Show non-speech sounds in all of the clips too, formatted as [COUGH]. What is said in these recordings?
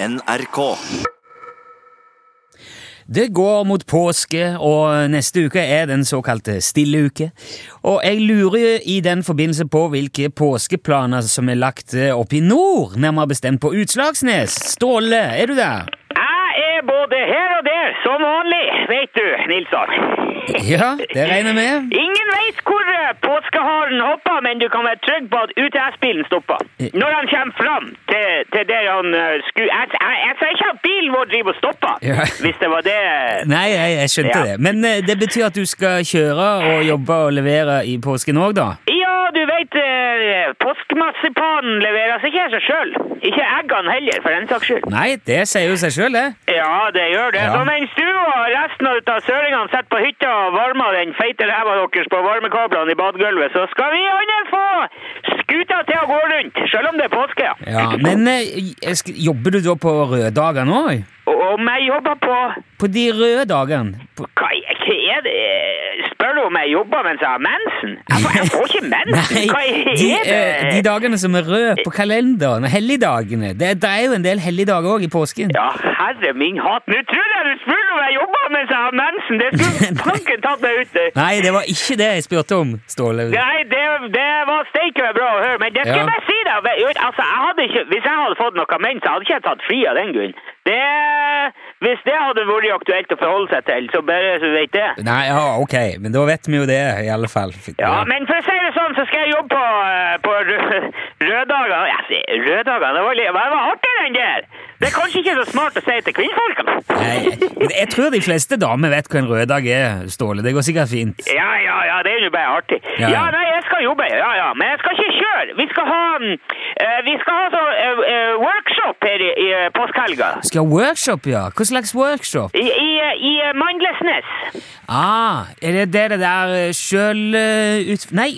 NRK. Det går mot påske, og neste uke er den såkalte stille uke. Og jeg lurer i den forbindelse på hvilke påskeplaner som er lagt opp i nord, nærmere bestemt på Utslagsnes. Ståle, er du der? Jeg er både her og der, som vanlig, vet du, Nilsson. [LAUGHS] Ja, det regner jeg med. Ingen veit hvor eh, påskeharen hopper, men du kan være trygg på at UTS-bilen stopper. Når han kommer fram til, til der han uh, skulle Jeg, jeg, jeg sa ikke at bilen vår driver og stopper, Ja. hvis det var det Nei, jeg, jeg skjønte Ja. det. Men eh, det betyr at du skal kjøre og jobbe og levere i påsken òg, da? Ja, du eh, påskemarsipanen leveres ikke av seg sjøl. Ikke eggene heller, for den saks skyld. Nei, det sier jo seg sjøl, det. Ja, det gjør det. Ja. Så mens du og resten av søringene sitter på hytta og varmer den feite ræva deres på varmekablene i badegulvet, så skal vi andre få skuta til å gå rundt, selv om det er påske. Ja, Men eh, jobber du da på røde dager nå? Om jeg jobber på På de røde dagene? På... Hva er det? Spør du om jeg jobber mens jeg har mensen? Jeg får, jeg får ikke [LAUGHS] mensen! Hva er de, det? de dagene som er røde på kalenderen, helligdagene. Det, det er jo en del helligdager òg i påsken. Ja, herre min hatt. Nå trodde jeg du spurte om jeg jobber mens jeg har mensen! Det skulle [LAUGHS] tanken tatt meg ut. Nei, det var ikke det jeg spurte om, Ståle. Nei, det, det var steike meg bra å høre, men det skal Ja. jeg si deg. Altså, jeg hadde ikke, hvis jeg hadde fått noe mens, hadde ikke jeg tatt fri av den grunn. Det, hvis det hadde vært aktuelt å forholde seg til, så bare så vet det. Nei, ja, ok, men da vet vi jo det, i alle fall. Ja, men for å si det sånn, så skal jeg jobbe på, eh, på røddagene. Ja, røddagene, det var, litt, Hva var artigere enn det. Det er kanskje ikke så smart å si til kvinnfolkene. Nei, men jeg tror de fleste damer vet hva en røddag er, Ståle. Det går sikkert fint. Ja, ja, ja, det er jo bare artig. Ja. Ja, nei, jeg skal jobbe, ja, ja, men jeg skal ikke kjøre. Vi skal ha, eh, vi skal ha så, uh, uh, workshop her i, i eh, påskehelga. Skal ha workshop, ja? Hva slags workshop? I, i, i eh, Mandlesnes. Ah, er det det, det der eh, sjøl eh, ut... Nei,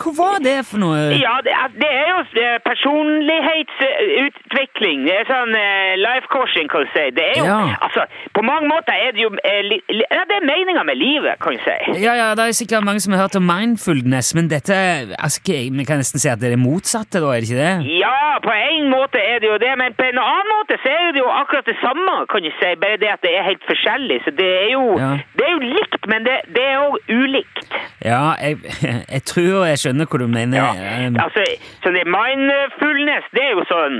hva var det for noe? Ja, det det er jo personlighetsutvikling. Det er sånn life coaching, kan du si. Det er jo, Ja. altså, på mange måter er det jo, ja, det er meninga med livet, kan du si. Ja, ja, det er sikkert mange som har hørt om mindfulness, men dette altså, Vi kan nesten si at det er det motsatte, da, er det ikke det? Ja, på en måte er det jo det, men på en annen måte så er det jo akkurat det samme, kan du si, bare det at det er helt forskjellig. Så det er jo, Ja. det er jo likt, men det, det er òg ulikt. Ja, jeg, [LAUGHS] jeg tror jeg skjønner hva du mener. Ja, Um, altså, så det mindfulness, det er jo sånn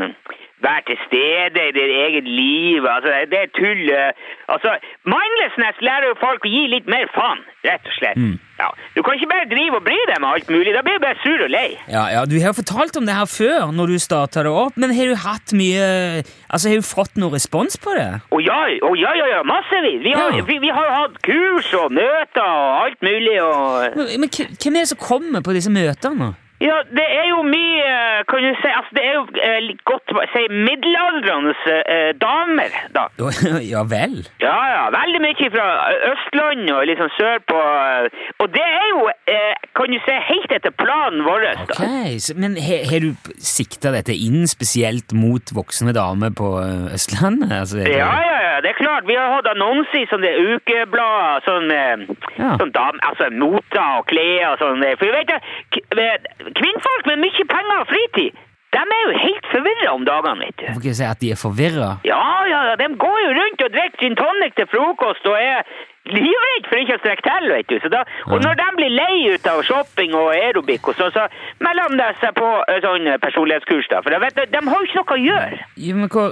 Vær til stede i ditt eget liv. Altså, det er tull. eh, Altså, mindlessness lærer jo folk å gi litt mer faen, rett og slett. Mm. Ja. Du kan ikke bare drive og bry deg med alt mulig. Da blir du bare sur og lei. Ja, ja, Du har jo fortalt om det her før, når du starta det opp, men har du hatt mye Altså, Har du fått noe respons på det? Å ja, å ja, ja, ja, massevis. Vi har, Ja. vi, vi har hatt kurs og møter og alt mulig. og... Men, men hvem er det som kommer på disse møtene? Ja, det er jo mye, kan du si, altså det er jo eh, godt å si middelaldrende eh, damer, da. [LAUGHS] ja vel? Ja, ja, veldig mye fra Østland og liksom sørpå. Og det er jo, eh, kan du si, helt etter planen vår. Da. da. så, Men har du sikta dette inn spesielt mot voksne damer på Østlandet? Altså, ja, ja, det er klart. Vi har hatt annonser i sånne ukeblader, sånn, eh, Ja. sånn dam, altså moter og klær og sånn. For vi vet eh, kvinnfolk med mye penger og fritid, de er jo helt forvirret om dagene, vet du. Hvorfor kan si at de er forvirra? Ja, ja, ja, de går jo rundt og drikker gin tonic til frokost og er livredd for ikke å strekke til, vet du. Så da, og når de blir lei ut av shopping og aerobic, og sånn, så melder de seg på eh, sånn eh, personlighetskurs da. For de, vet, de, de har jo ikke noe å gjøre. Jo, men hva,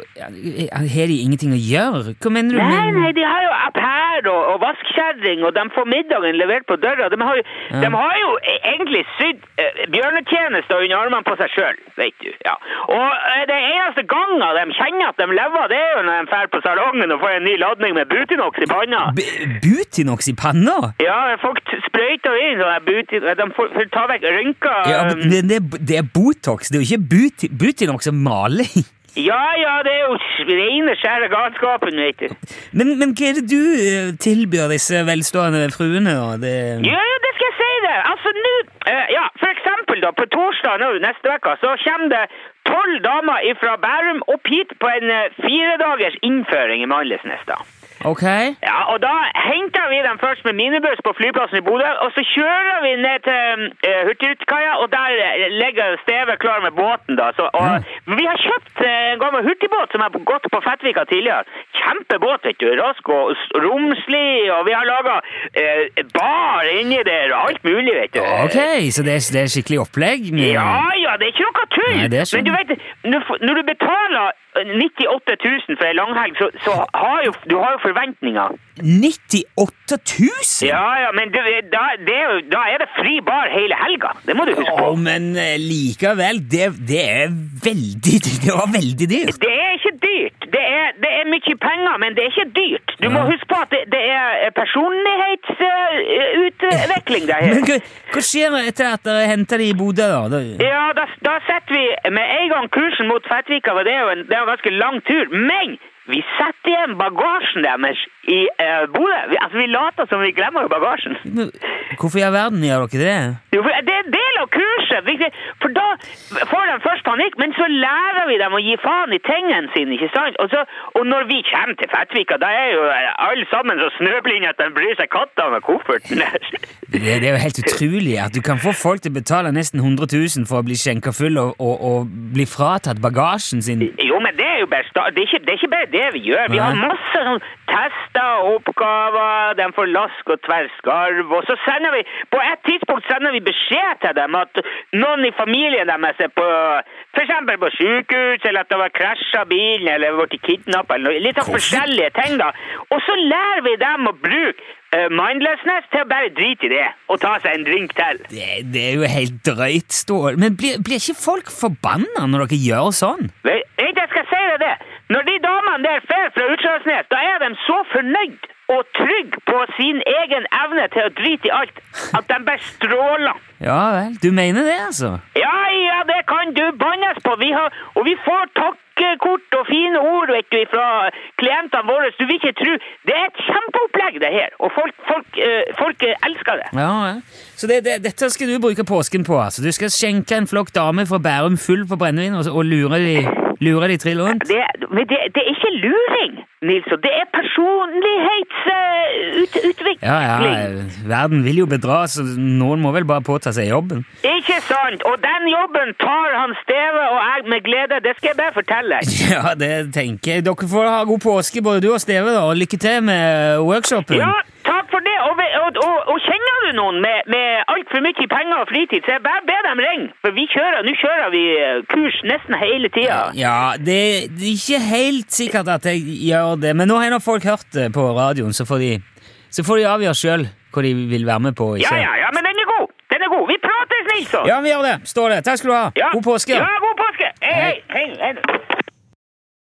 Har de ingenting å gjøre? Hva mener du? Nei, nei, de har jo appær og, og vaskekjerring, og de får middagen levert på døra. De har Ja. de har jo e- egentlig sydd uh, bjørnetjenester under armene på seg sjøl, vet du. Ja. Og eh, det eneste gangen de kjenner at de lever, det er jo når de drar på salongen og får en ny ladning med Butinox i panna. B- Butinox i panna? Ja, folk sprøyter inn sånn Butinox. De får, får ta vekk rynker. Ja, men det, det er Botox, det er jo ikke buti, Butinox og maling. [LAUGHS] ja, ja, det er jo rene, skjære galskapen, vet du. Men, men hva er det du eh, tilbyr disse velstående fruene? da? Det... Ja, ja, det skal jeg si det. Altså, nå uh, Ja, for eksempel, da, på torsdag nå neste uke, så kommer det tolv damer fra Bærum opp hit på en uh, firedagers innføring i Mandlesnes, da. Ok. Ja, og da henter vi dem først med minibuss på flyplassen i Bodø, og så kjører vi ned til uh, Hurtigkaia, og der eh, ligger stevet klar med båten, da. Så, og, Vi har kjøpt uh, en gammel hurtigbåt som har gått på Fettvika tidligere. Kjempebåt, vet du. Rask og romslig, og vi har laga bar inni der og alt mulig, vet du. Ok, så det er, det er skikkelig opplegg? Men... Ja, ja, det er ikke noe tull. Men du vet, når, når du betaler eh, 98 000 for ei langhelg, så, så har jo, du har jo forventninger. 98 000? Ja, ja, men det, da, det da er det fri bar hele helga. Det må du huske på. Å, men eh, likevel, det, det er veldig [LAUGHS] Det var veldig dyrt. Det er ikke er, det er mye penger, men det er ikke dyrt. Du må huske på at det, det er personlighetsutvikling det [LAUGHS] Men hva, hva skjer etter at dere henter det i Bodø, da? da? Ja, da, da setter vi med en gang kursen mot Fettvika, for det er jo en, det er en ganske lang tur. Men vi setter igjen bagasjen deres i uh, Bodø. Vi, altså, vi later som vi glemmer bagasjen. Men Hvorfor i all verden gjør dere det? Jo, for Det kurset, for da får de først panikk, men så lærer vi dem å gi faen i tingene sine, ikke sant? Og, så, og når vi kommer til Fettvika, da er jo alle sammen så snøblinde at de bryr seg katta med kofferten [LAUGHS] det? Det er jo helt utrolig at du kan få folk til å betale nesten 100 000 for å bli skjenka full og, og, og bli fratatt bagasjen sin. Jo, bare det er ikke, det er ikke bare det vi gjør. Vi har masse sånn tester og oppgaver, de får lask og tverrskarv, og så sender vi, på et tidspunkt sender vi beskjed til dem at noen i familien deres er på, eksempel på sykehus, eller at det var krasja bilen, eller blitt kidnappa, eller noe, litt sånn forskjellige ting da. Og så lærer vi dem å bruke eh, mindlessness til å bare drite i det, og ta seg en drink til. Det, det er jo helt drøyt, Stål. Men blir, blir ikke folk forbanna når dere gjør sånn? Vet jeg skal deg det. Når de damene der fer fra Utslagsnes, da er de så fornøyd og trygg på sin egen evne til å drite i alt, at de bare stråler. Ja vel, du mener det, altså? Ja, ja, det kan du bannes på. Vi har, og vi får takkekort og fine ord vet du, fra klientene våre. Du vil ikke tro. Det er et kjempeopplegg, det her. Og folk, folk, eh, folk elsker det. Ja, ja. Så det, det, dette skal du bruke påsken på, altså? Du skal skjenke en flokk damer fra Bærum full på brennevin og, og lure de, lure de trill rundt? Det, men det, det er ikke luring, Nilsson. Det er personlighetsutvikling. Ja, ja, verden vil jo bedra, så noen må vel bare påta seg jobben. Ikke sant? Og den jobben tar han Steve og jeg med glede. Det skal jeg bare fortelle. [LAUGHS] Ja, det tenker jeg. Dere får ha god påske, både du og Steve, da, og lykke til med workshopen. Ja, takk for det. Og, og, og, og kjenner du noen med, med altfor mye penger og fritid, så jeg bare be dem ringe. For vi kjører, nå kjører vi eh, kurs nesten hele tida. Ja, det, det er ikke helt sikkert at jeg gjør det, men nå har nå folk hørt det på radioen, så får de, så får de avgjøre sjøl hva de vil være med på. Ikke? Ja, ja, ja, men den er god. Den er god. Vi prates, Nilsson. ja, vi gjør det. Står det. Takk skal du ha. Ja. God påske. Ja, god påske. Hei, hei. hei, hei.